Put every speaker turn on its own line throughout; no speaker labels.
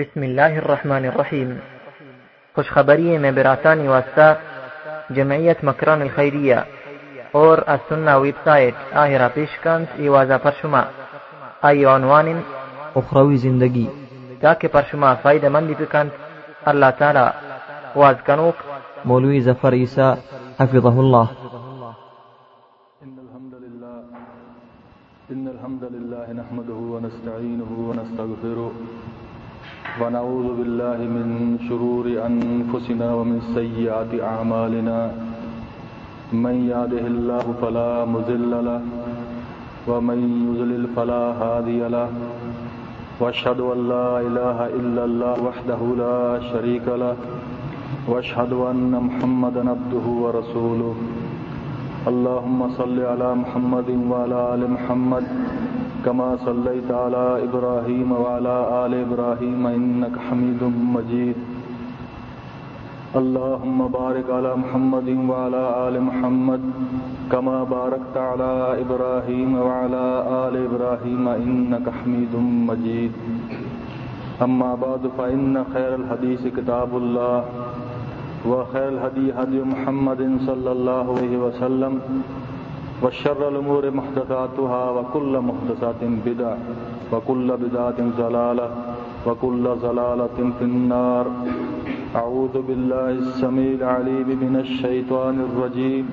بسم اللہ الرحمن الرحیم خوشخبری میں براسانی واسطہ جمعیت مکران الخیریہ اور السنہ ویب سائٹ آہرہ پیشکنس ایوازہ پر شما ای عنوان
اخروی زندگی
تاکہ پر شما فائدہ مندی بکند اللہ تعالی واز کنوک
مولوی ظفر عیسیٰ حفظه الله
إن الحمد لله إن الحمد لله نحمده ونستعينه ونستغفره ونعوذ بالله من شرور أنفسنا ومن سيئات أعمالنا. من يهده الله فلا مضل له، ومن يضلل فلا هادي له. واشهد ان لا اله الا الله وحده لا شريك له. واشهد ان محمدا عبده ورسوله. اللهم صل على محمد وعلى ال محمد كما صليت على ابراهيم وعلى ال ابراهيم انك حميد مجيد. اللهم بارك على محمد وعلى ال محمد كما باركت على ابراهيم وعلى ال ابراهيم انك حميد مجيد. اما بعد فان خير الحديث كتاب الله وخير الهدي هدي محمد صلى الله عليه وسلم. وشر الأمور محدثاتها وكل محدثات بدع وكل بدعة ضلالة وكل ضلالة في النار. أعوذ بالله السميع العليم من الشيطان الرجيم.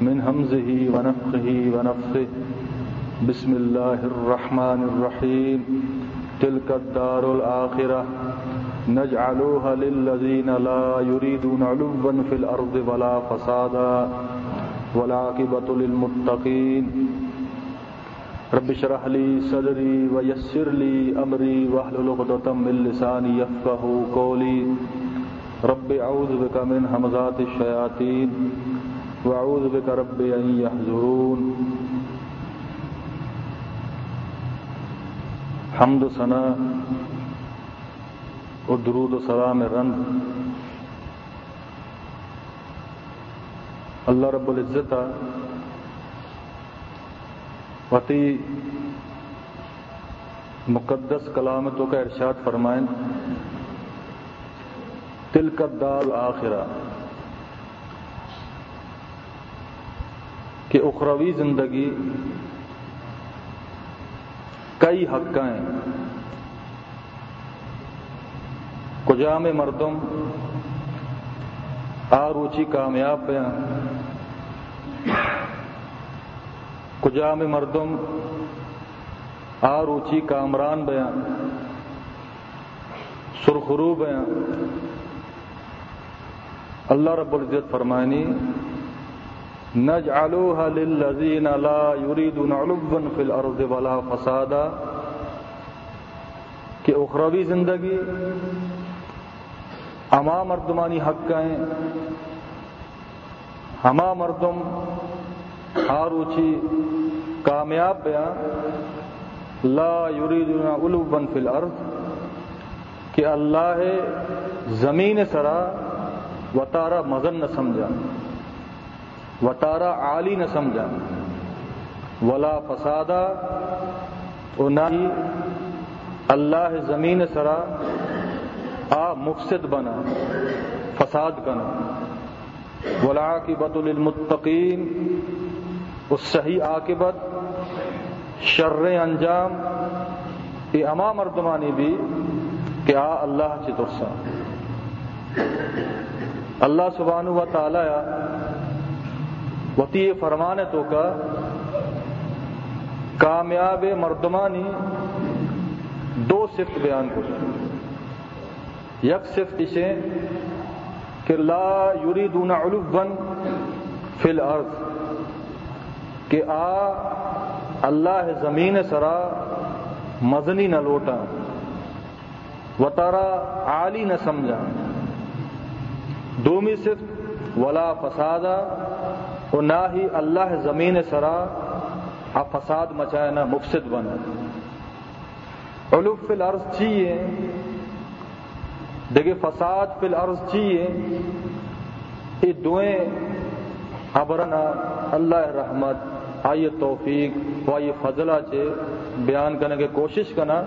من همزه ونفخه ونفخه بسم الله الرحمن الرحيم. تلك الدار الآخرة. نجعلوها للذين لا يريدون علوا في الأرض ولا فسادا. والعاقبة للمتقين. رب اشرح لي صدري ويسر لي أمري واحلل عقدة من لساني يفقهوا قولي. رب أعوذ بك من همزات الشياطين وأعوذ بك رب أن يحضرون. حمد و ثنا اور درود و سلام رند اللہ رب العزت وتی مقدس کلامتوں کا ارشاد فرمائیں۔ تل دال آخرہ کہ اخروی زندگی کئی حقائیں کجام مردم آروچی جی کامیاب بیاں کجام مردم آروچی جی کامران بیاں سرخرو بیاں اللہ رب العزت فرمانی نجعلوها للذین لا يريدون علوا في الارض ولا فسادا، کہ اخروی زندگی ہما مردمانی حق ہیں ہما مردم آروچی کامیاب بیاں، لا یریدون علوا فی الارض، کہ اللہ زمین سرا وطارہ مزن نہ سمجھا، وطارہ عالی نہ سمجھا، ولا فسادہ اور نہ ہی اللہ زمین سرا آ مفسد بنا، فساد کنا ولاقبت للمتقین اس صحیح عاقبت، شر انجام۔ یہ اما مردمانی بھی کہ آ اللہ چترسا اللہ سبحانہ و تعالی وتی فرمان تو کا، کامیاب مردمانی دو صفت بیان کو یک صفت اسے کہ لا یریدون علوا فی الارض، کہ آ اللہ زمین سرا مزنی نہ لوٹا وطارا عالی نہ سمجھا۔ دومی صفت، ولا فسادا اور نہ ہی اللہ زمین سرا آ فساد مچائے نہ مفسد بنا۔ علوف فی الارض چاہیے دیکھے فساد فی الارض چاہیے یہ دوئیں ابرنا اللہ رحمت، آئیے توفیق و آئیے فضلہ چے بیان کرنے کی کوشش کرنا۔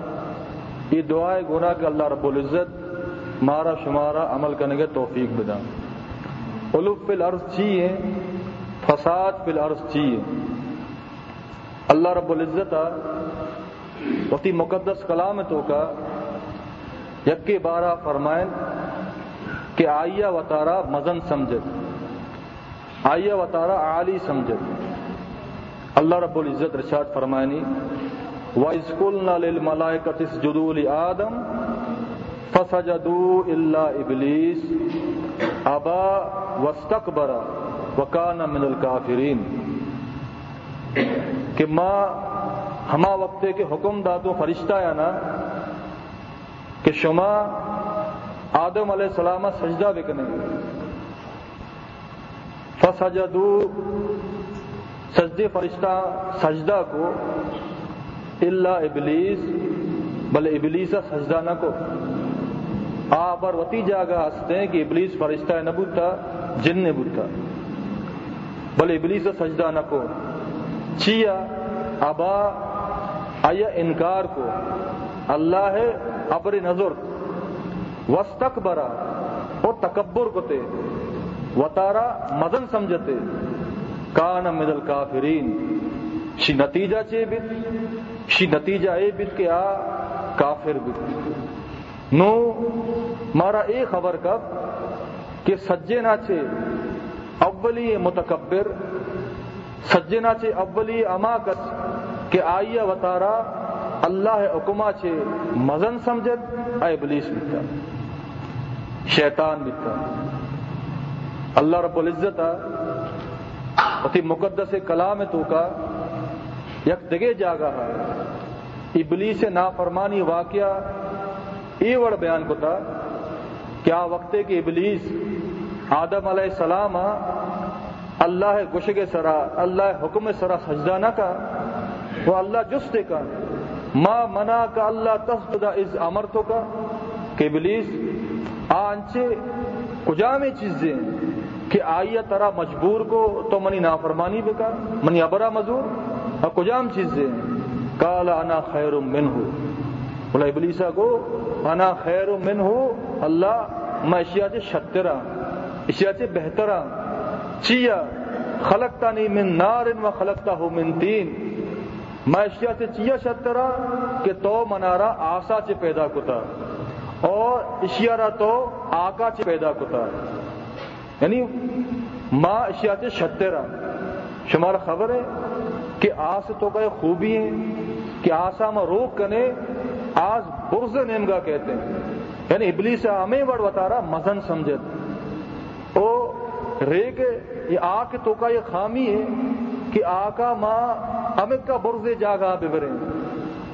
یہ دعائے گناہ کہ اللہ رب العزت مارا شمارا عمل کرنے کے توفیق بدا الف پل عرض چیے فساد پل عرض چیے اللہ رب العزت وتی مقدس کلام تو کا یک بارہ فرمائن کہ آئیہ و تارا مزن سمجھت، آئیہ و تارا عالی سمجھت۔ اللہ رب العزت رشاد فرمائنی، وَإِذْ لِلْمَلَائِكَةِ اسْجُدُوا لِآدَمَ، فَسَجَدُوا إِلَّا إِبْلِيسَ، أَبَى وَاسْتَكْبَرَ وَكَانَ مِنَ کہ ماں، ہما وقتے کے حکم داتوں فرشتہ یا نا کہ شما آدم علیہ السلام سجدہ بکنے فسجدو، سجدے فرشتہ سجدہ کو اللہ ابلیس، بلے ابلیس سجدہ نہ کو۔ آ پر وتی جاگا ہنستے ہیں کہ ابلیس فرشتہ نہ بوتا جن نے بوتا بلے ابلیس سجدہ نہ کو۔ چیا، ابا، آیا انکار کو۔ اللہ ہے ابر نظر۔ وسطک برا اور تکبر کو تے وطارا مدن سمجھتے کان مدل کافرین شی نتیجہ چے بت شی نتیجہ اے بت کے آ کافر بت نو، مارا اے خبر کب کہ سجے نہ چے اولی متکبر سجنا چے اولی اما کس کہ آئیے وطارا اللہ حکما چھے، مزن سمجھت، اے ابلیس بیتا شیطان بیتا اللہ رب العزت اتی مقدس کلام تو کا، یک دگے جاگا ہے۔ ابلیس نافرمانی واقعہ ای وڑ بیان کو تھا کیا وقتے کہ ابلیس آدم علیہ السلام اللہ گشگ سرا، اللہ حکم سرا سجدہ نہ کا، وہ اللہ جستے کا۔ ما منا کا اللہ تصدہ از امر تو کا کہ بلیس آنچے کجام چیزیں کہ آئیے ترا مجبور کو تو منی نافرمانی بکا، منی ابرا مزور، اور کجام چیزیں کالا انا خیر من ہو بولا ابلیسا کو انا خیر من ہو اللہ میں اشیاء سے شترا اشیاء سے بہترا، چیا خلقتا نہیں من نار و خلقتا ہو من تین۔ میں سے چیا شترا؟ کہ تو منارا آسا چے پیدا کتا۔ اور اشیارا تو آکا چے پیدا کتا۔ یعنی ماں اشیاء سے شترا۔ شمارا خبر ہے کہ آس تو کا خوبی ہے کہ آسا میں روک کنے آج برز نیمگا کہتے ہیں۔ یعنی ابلی سے ہمیں بڑھ بتا رہا مزن سمجھت او ریگ یہ آک تو کا یہ خامی ہے کہ آکا ماں امت کا برزے جاگا ببرے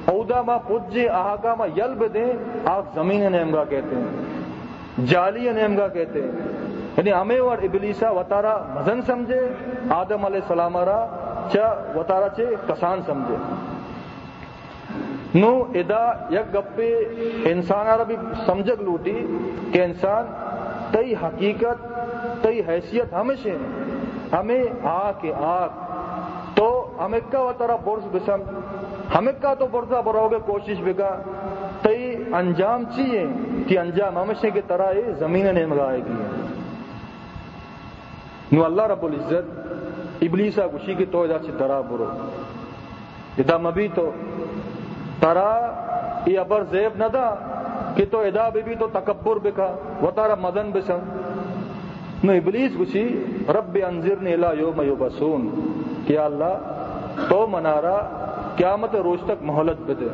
اودا ماں پجے آکا ماں یل بدیں آپ زمین نیمگا کہتے ہیں۔ جالی نیمگا کہتے ہیں۔ یعنی ہمیں اور ابلیسا وطارا مزن سمجھے، آدم علیہ السلام را، چا وطارا چے کسان سمجھے۔ نو، ادا یک گپے انسان را بھی سمجھک لوٹی کہ انسان تئی حقیقت، تئی حیثیت ہمیشہ ہمیں آ کے آگ تو ہمیں کا و طرح برس بسم؟ ہمیں تو برسا برو گے کوشش بکا تئی انجام چیئے کہ انجام ہمیشہ کی طرح یہ زمین نے مگائے گی۔ نو اللہ رب العزت ابلیسا گشی کی تو ادا چی طرح برو۔ ادا مبی تو ترا یہ ابر زیب نہ دا کہ تو ادا بھی تو تکبر بکا و تارا مدن بسم۔ نو ابلیس گشی اللہ تو منارا قیامت روز تک مہلت بدے۔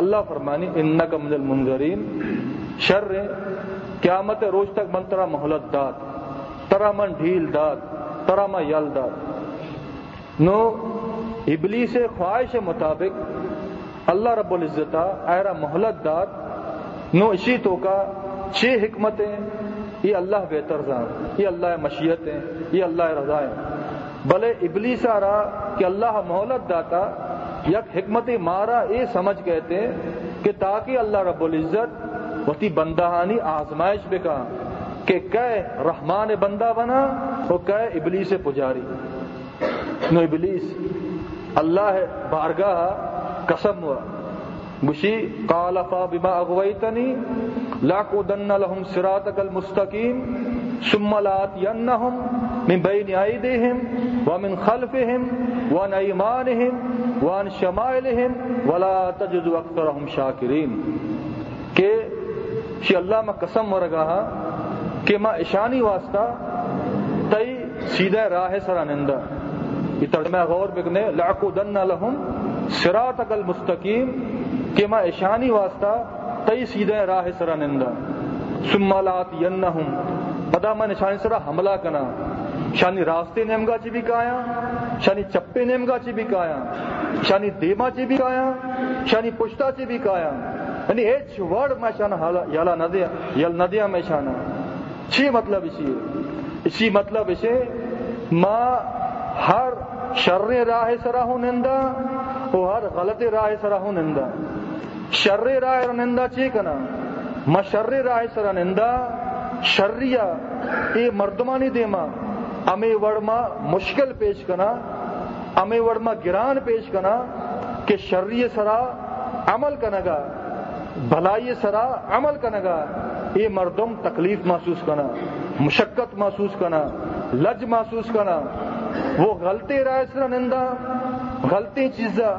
اللہ فرمانی انک من المنذرین شر قیامت روز تک من ترا مہلت داد، ترا من ڈھیل داد، ترا من یل داد۔ نو، ابلیس خواہش مطابق اللہ رب العزت ایرا مہلت داد، نو اسی تو کا چھ حکمتیں، یہ اللہ بہتر زان، یہ اللہ مشیت ہیں، یہ اللہ رضا ہے بلے ابلی سارا کہ اللہ مہلت داتا، یک حکمت مارا یہ سمجھ کہتے کہ تاکہ اللہ رب العزت وتی بندہانی آزمائش بکا، کہ کہ رحمان بندہ بنا وہ کہ ابلیس پجاری۔ نو ابلیس، اللہ بارگاہ قسم ہوا۔ گشی قالفا بما اغویتنی لاقودن لهم صراطك المستقیم ثم لاتینهم من بین ایدیهم ومن خلفهم وعن ایمانهم وعن شمائلهم ولا تجد اکثرهم شاکرین کہ شی اللہ میں قسم ورگا کہ ما اشانی واسطہ تئی سیدھا راہ سرا نندا یہ ترجمہ غور بکنے لاقودن لهم صراطك المستقیم کہ ما اشانی واسطہ تئی سیدھے راہ سرا نندا سمالات ینہم بدا میں نشانی سرا حملہ کنا۔ شانی راستے نیمگا چی بھی کایا، شانی چپے نیمگا چی بھی کایا، شانی دیما چی بھی کایا، شانی پشتا چی بھی کایا۔ یعنی ایچ ورڈ میں شانا یالا ندیا یل ندیا میں شانا۔ چی مطلب اسی؟ اسی مطلب اسے، ما ہر شر راہ سرا ہوں نندا وہ ہر غلط راہ سرا ہوں نندا۔ شر راہ نندا چی کنا؟ ما شر راہ سرا نندا شریا اے مردمانی دیما امی وڑما مشکل پیش کنا امی وڑما گران پیش کنا کہ شری سرا عمل کنگا بھلائی سرا عمل کنگا اے مردم تکلیف محسوس کنا، مشقت محسوس کنا، لج محسوس کنا۔ وہ غلطی رائے سرا نندا، غلطی چیزا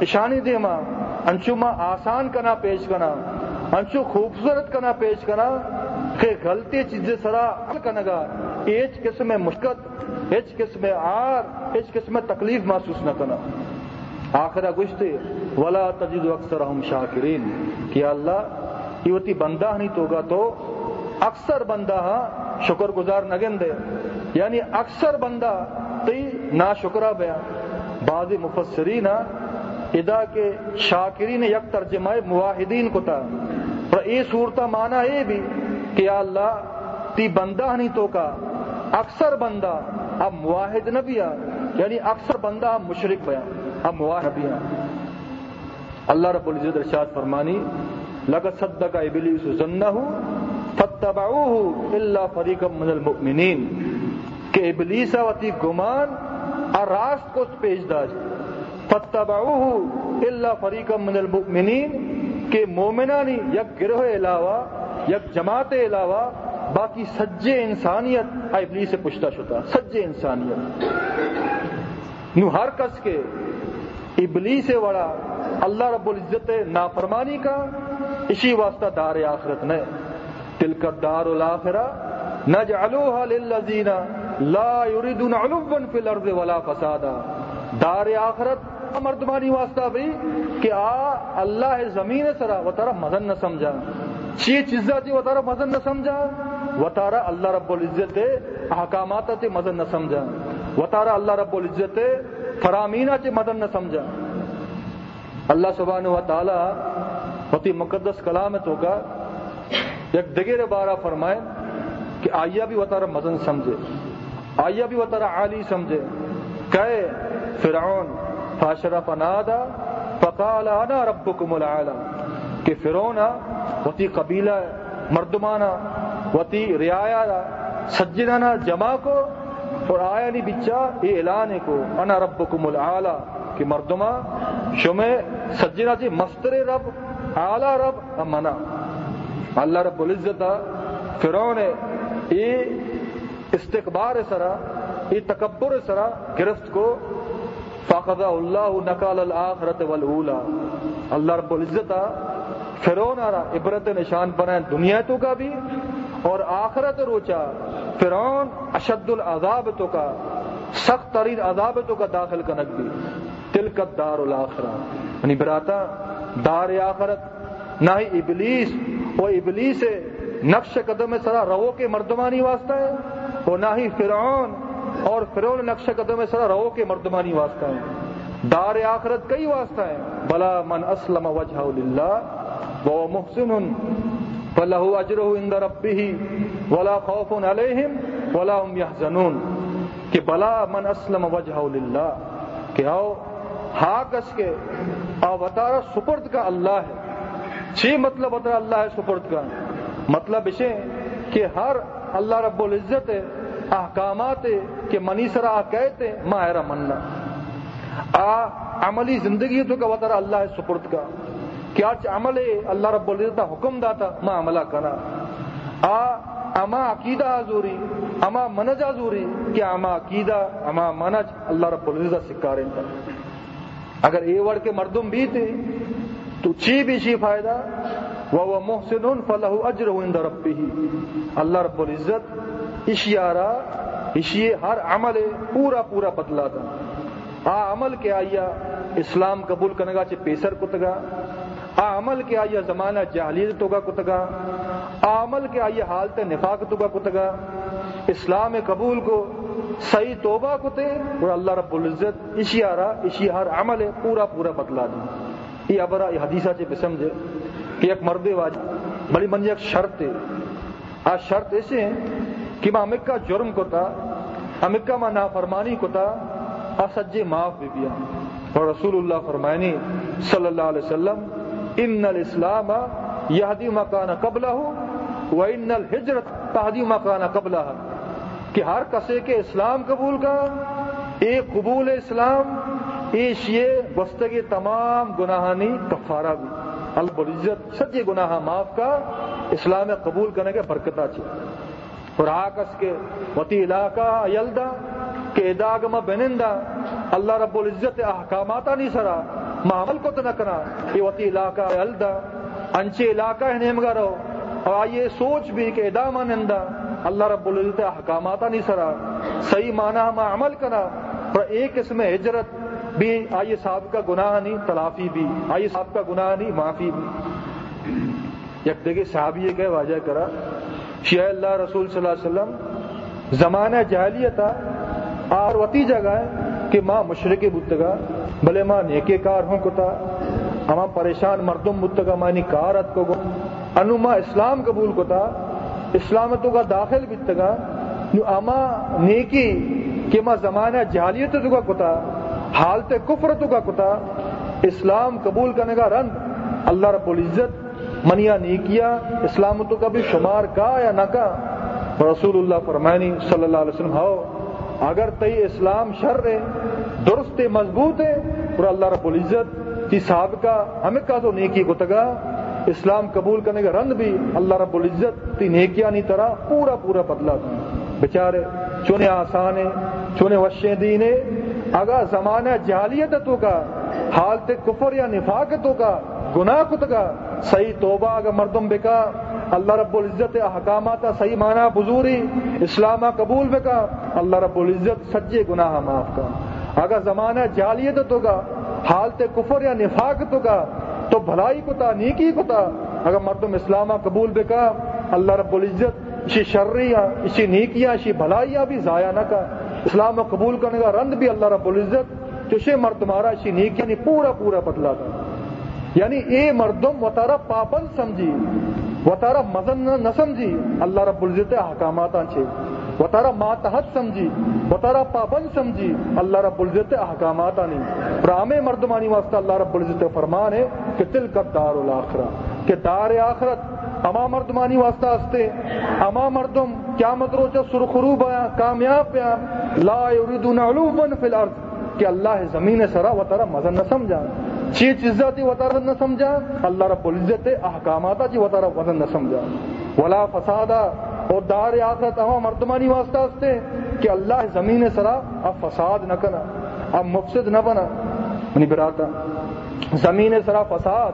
اشانی دیما۔ انچو ما آسان کنا پیش کنا، انچو خوبصورت کنا پیش کنا۔ کہ غلطی چیزیں سرا کنگا ایچ قسم مشکت، ایچ قسم آر ایچ قسم تکلیف محسوس نہ کنا آخرہ گشتے ولا تجد اکثر ہم شاکرین کہ اللہ، یہ بندہ نہیں توگا تو اکثر بندہ ہاں شکر گزار نگن دے یعنی اکثر بندہ تی نا شکرہ بیا بعض مفسرین ہاں، ادا کے شاکرین یک ترجمہ مواحدین کو تھا پر یہ صورتہ مانا یہ بھی۔ کہ یا اللہ، تی بندہ نہیں تو کا، اکثر بندہ اب مواحد نبیا یعنی اکثر بندہ اب مشرق بیا اب مواحد نبیا اللہ رب العزت ارشاد فرمانی، لقد صدق ابلیس ظنه فتبعوه الا فريقا من المؤمنین۔ کہ ابلیس وتی گمان اور راست کو پیش داشت فتبعوه الا فريقا من المؤمنین، کہ مومنانی یک گروہ علاوہ یک جماعت علاوہ باقی سجے انسانیت ابلی سے پوچھتا شدہ سجے انسانیت۔ نو ہر کس کے ابلی سے وڑا اللہ رب العزت نافرمانی کا، اسی واسطہ دار آخرت نے تلک دار الاخرہ، نجعلوها للذین لا يريدون علوا في الارض ولا فسادا۔ دار آخرت مردمانی واسطہ بھی کہ آ، اللہ زمین سرا، وہ تارا مزن نہ سمجھا۔ چی چیزا تھی وہ تارا مزن نہ سمجھا۔ وہ تارا اللہ رب العزت احکامات تے مزن نہ سمجھا۔ وہ تارا اللہ رب العزت فرامینا تے مدن نہ سمجھا۔ اللہ سبحانہ و تعالی ہوتی مقدس کلام تو کا ایک دگیر بارہ فرمائے کہ آئیا بھی وہ تارا مزن سمجھے۔ آئیا بھی وہ تارا عالی سمجھے۔ کہے، فرعون فاشرف نادا فقال انا ربکم العالی۔ کہ فرونا وتی قبیلہ مردمانا وتی رعایا سجنانا جمع کو اور آیا نہیں بچا یہ اعلان کو، انا ربکم العالی، کہ مردما شمع سجنا جی مستر رب، اعلی رب، امنا۔ اللہ رب العزت، فرعون، یہ استقبار سرا، یہ تکبر سرا، گرفت کو فاقد اللہ نقال الآخرت والاولا اللہ رب العزت فرون آ رہا عبرت نشان بنائے دنیا تو کا بھی اور آخرت روچا فرعون اشد العذاب تو کا سخت ترین عذاب تو کا داخل کنک بھی تلکت دار الاخرہ یعنی براتا دار آخرت نہ ہی ابلیس وہ ابلیس نقش قدم سرا رو کے مردمانی واسطہ ہے اور نہ ہی فرعون اور فرون نقش قدم سرا رو کے مردمانی واسطہ ہے دار آخرت کئی واسطہ ہے۔ بلا من اسلم وجہ للہ وہ محسن فلہ اجرہ عند ربہ ولا خوف علیہم ولا هم يحزنون کہ بلا من اسلم وجہ للہ کہ آؤ ہاکس کے آ سپرد کا اللہ ہے۔ چھ مطلب وطارہ اللہ ہے سپرد کا۔ مطلب اسے کہ ہر اللہ رب العزت احکامات کہ منی سرا کہتے ماہرہ مننا۔ آ، عملی زندگی تو کا وطر اللہ ہے سپرد کا۔ کیا عمل اللہ رب العزت حکم داتا، ما عملہ کنا۔ آ، اما عقیدہ آزوری اما منج آزوری کیا اما عقیدہ، اما منج اللہ رب العزت سکاریں تا اگر اے وڑ کے مردم بھی تھے، تو چی بھی چی فائدہ؟ وہ محسن فلح اجر عند ربه اللہ رب العزت اشیارا اشیے ہر عمل پورا پورا بدلا تھا آ عمل کے آیا اسلام قبول کرنے گا چے پیسر کتگا۔ آ عمل کے آیا زمانہ جہلیت تو گا کتگا۔ آ عمل کے آیا حالت نفاق تو گا کتگا۔ اسلام قبول کو صحیح توبہ کتے اور اللہ رب العزت اسی آرا، اسی ہر عمل ہے، پورا پورا بدلا دی یہ ابرا، یہ حدیثہ چے بسمجھے کہ ایک مرد واجب، بڑی منجی ایک شرط ہے۔ آ شرط ایسے ہیں کہ ماں امکا جرم کو تھا امکا ماں نافرمانی کو تھا آ سجے جی، معاف بھی بیا اور رسول اللہ فرمائنی صلی اللہ علیہ وسلم، ان الاسلام یہدی مکان قبلہ و ان الحجرت تہدی مکان قبلہ. کہ ہر کسے کے اسلام قبول کا، ایک قبول اسلام، ایش یہ بستگی تمام گناہانی کفارہ بھی۔ اللہ العزت سچے گناہ معاف کا، اسلام قبول کرنے کے برکتہ چاہیے اور آکس کے وتی علاقہ یلدا کہ اداگما بنندا اللہ رب العزت احکامات نہیں سرا معامل کو تو نہ کرا، یہ وتی علاقہ یلدا انچے علاقہ ہے نیمگا رہو اور آئیے سوچ بھی کہ ادا مانندا اللہ رب العزت احکامات نہیں سرا، صحیح معنی ہم عمل کرا اور ایک اس میں ہجرت بھی، آئیے صاحب کا گناہ نہیں، تلافی بھی، آئیے صاحب کا گناہ نہیں، معافی بھی۔ یک دیکھے صحابی کہ واجہ کرا شیع اللہ رسول صلی اللہ علیہ وسلم، زمانہ جہلیت اور وتی جگہ ہے کہ ماں مشرق بتگا بھلے ماں نیکے کار ہوں کتا اما پریشان مردم بتگا مانی کارت کو گو۔ انو ماں اسلام قبول کتا اسلامتوں کا داخل بتگا نو اما نیکی کہ ماں زمانہ جہلیت تو کا کتا حالت کفر تو کا کتا اسلام قبول کرنے کا رنگ اللہ رب العزت منیا نہیں کیا اسلام تو شمار کا یا نہ کا۔ رسول اللہ فرمانی صلی اللہ علیہ وسلم ہو اگر تئی اسلام شر ہے، درست مضبوط ہے اور اللہ رب العزت کی صاحب کا، ہمیں کا تو نیکی کو تگا، اسلام قبول کرنے کا رند بھی اللہ رب العزت تی نیکیا نہیں طرح پورا پورا بدلا تھا بیچارے، چونے آسان ہے چونے وشے دینے اگر زمانہ جہالیت تو کا، حالت کفر یا نفاقتوں کا، گناہ کت کا صحیح توبہ اگر مردم بکا اللہ رب العزت احکامات صحیح معنی بزوری اسلامہ قبول بکا، اللہ رب العزت سجے گناہ معاف کا۔ اگر زمانہ جالیت تو کا حالت کفر یا نفاق تو کا تو بھلائی کو تا، نیکی کو تا۔ اگر مردم اسلامہ قبول بکا، اللہ رب العزت اسی شرریاں اسی نیکیاں اسی بھلائیاں بھی ضائع نہ کا اسلام قبول کرنے کا رند بھی اللہ رب العزت چشے مرد تمہارا اسی نیکیاں نہیں یعنی پورا پورا بدلا تھا یعنی اے مردم و تارا پابند سمجھی۔ و تارا مزن نہ سمجھی اللہ رب العزت احکامات چھے و تارا ماتحت سمجھی و تارا پابند سمجھی اللہ رب العزت احکامات نہیں رام مردمانی واسطہ اللہ رب العزت فرمان ہے کہ تل کا دار الاخرہ. کہ دار آخرت اما مردمانی واسطہ ہستے. اما مردم کیا مدروچا سرخرو بیا کامیاب پیا لا یریدون علوبا فی الارض. کہ اللہ زمین سرا و تارا مزن نہ سمجھا چی چیز عزت وطر نہ سمجھا۔ اللہ رب العزت احکامات جی وطر وزن نہ سمجھا۔ ولا فسادا اور دار آخرت اما مردمانی واسطہ ہستے کہ اللہ زمین سرا اب فساد نہ کنا اب مفسد نہ بنا۔ منی براتا زمین سرا فساد،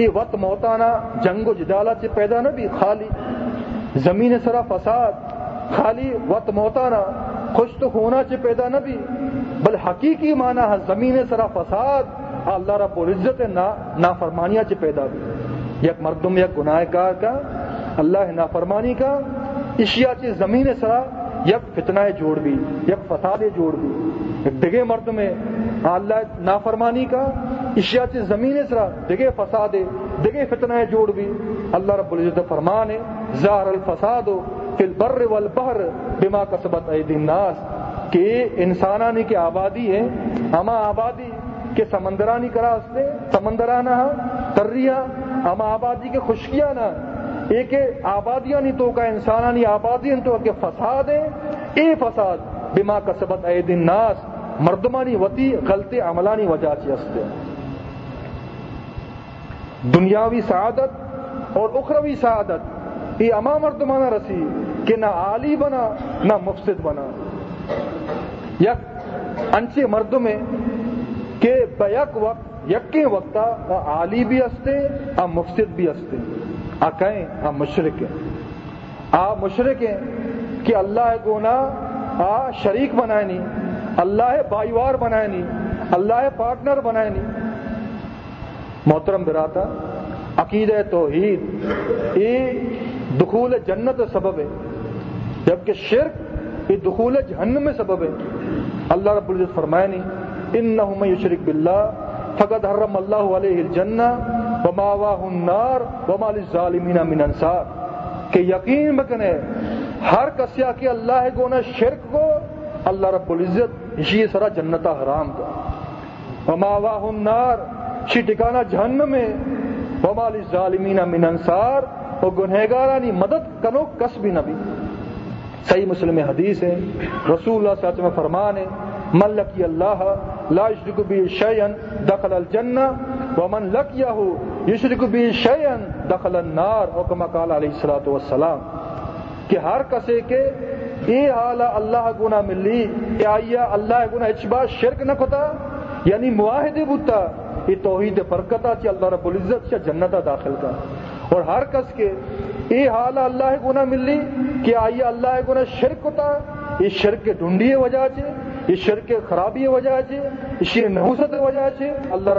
یہ وقت موتانا، جنگ و جدالت سے پیدا نہ بھی، خالی۔ زمین سرا فساد، خالی وقت موتانا خوش تو ہونا چ پیدا نہ بھی۔ بل حقیقی معنی ہے زمین سرا فساد اللہ رب العزت نا نافرمانیاں چ پیدا بھی یک مردم، یک گناہ کار کا، اللہ نافرمانی کا اشیاء چ زمین سرا یک فتنہ جوڑ بھی یک فساد جوڑ بھی ایک دگے مرد میں اللہ نافرمانی کا اشیاء چ زمین سرا دگے فساد دگے فتنہ جوڑ بھی اللہ رب العزت فرمان ہے زار الفساد فی البر والبحر بما کسبت ایدی الناس. کہ انسانانی کی آبادی ہے ہما آبادی کہ سمندرانی کرا ہستے سمندرانہ تریا اما آبادی کے خشکیاں نہ، ایک آبادیاں نہیں تو کا انسانانی آبادی تو کہ فساد ہے اے فساد، بما کسبت اے دن ناس مردمانی وتی، غلطی عملانی وجہ سے ہستے دنیاوی سعادت اور اخروی سعادت، یہ اما مردمانہ رسی کہ نہ عالی بنا، نہ مفسد بنا۔ یک انچے مرد میں کہ بیک وقت، یقین وقتا عالی بھی ہستے، آ مفسد بھی ہستے۔ آ کہیں، آ مشرق ہیں۔ آ مشرق ہیں کہ اللہ گونا آ شریک بنائے نہیں۔ اللہ بائیوار بنائے نہیں۔ اللہ پارٹنر بنائے نہیں۔ محترم براتا عقید توحید یہ دخول جنت سبب ہے۔ جبکہ شرک یہ دخول جہنم میں سبب ہے۔ اللہ رب العزت فرمائے نہیں۔ ان نہ یشرک باللہ فقد حرم اللہ علیہ الجنہ وماواہ النار وما للظالمین من انصار کہ یقین بکنے، ہر کسیا کے اللہ گونا شرک کو، اللہ رب العزت اسی سرا جنتا حرام کا وماواہ النار شی ٹکانا جہنم میں وما للظالمین من انصار اور گنہگارانی مدد کنو کس بھی نبی۔ صحیح مسلم حدیث ہے، رسول اللہ صلی اللہ علیہ وسلم فرمان ہے من لقی اللہ لا یشرک بی شیئن دخل الجنہ ومن لقیہ یشرک بی شیئن دخل النار، اور کما قال علیہ الصلوۃ والسلام، کہ ہر کسے کے اے حالا اللہ گنا ملی کہ آیا اللہ گنا اچبا شرک نہ کتا یعنی معاہدے بوتا، یہ توحید برکتا چی اللہ رب العزت چا جنتا داخل کا اور ہر کس کے یہ حال اللہ گنا ملی، کہ آئیے اللہ گنا شرک ہوتا یہ شرک کے ڈھونڈی وجہ سے یہ شرک خرابی وجہ سے یہ نحوست وجہ ہے۔ اللہ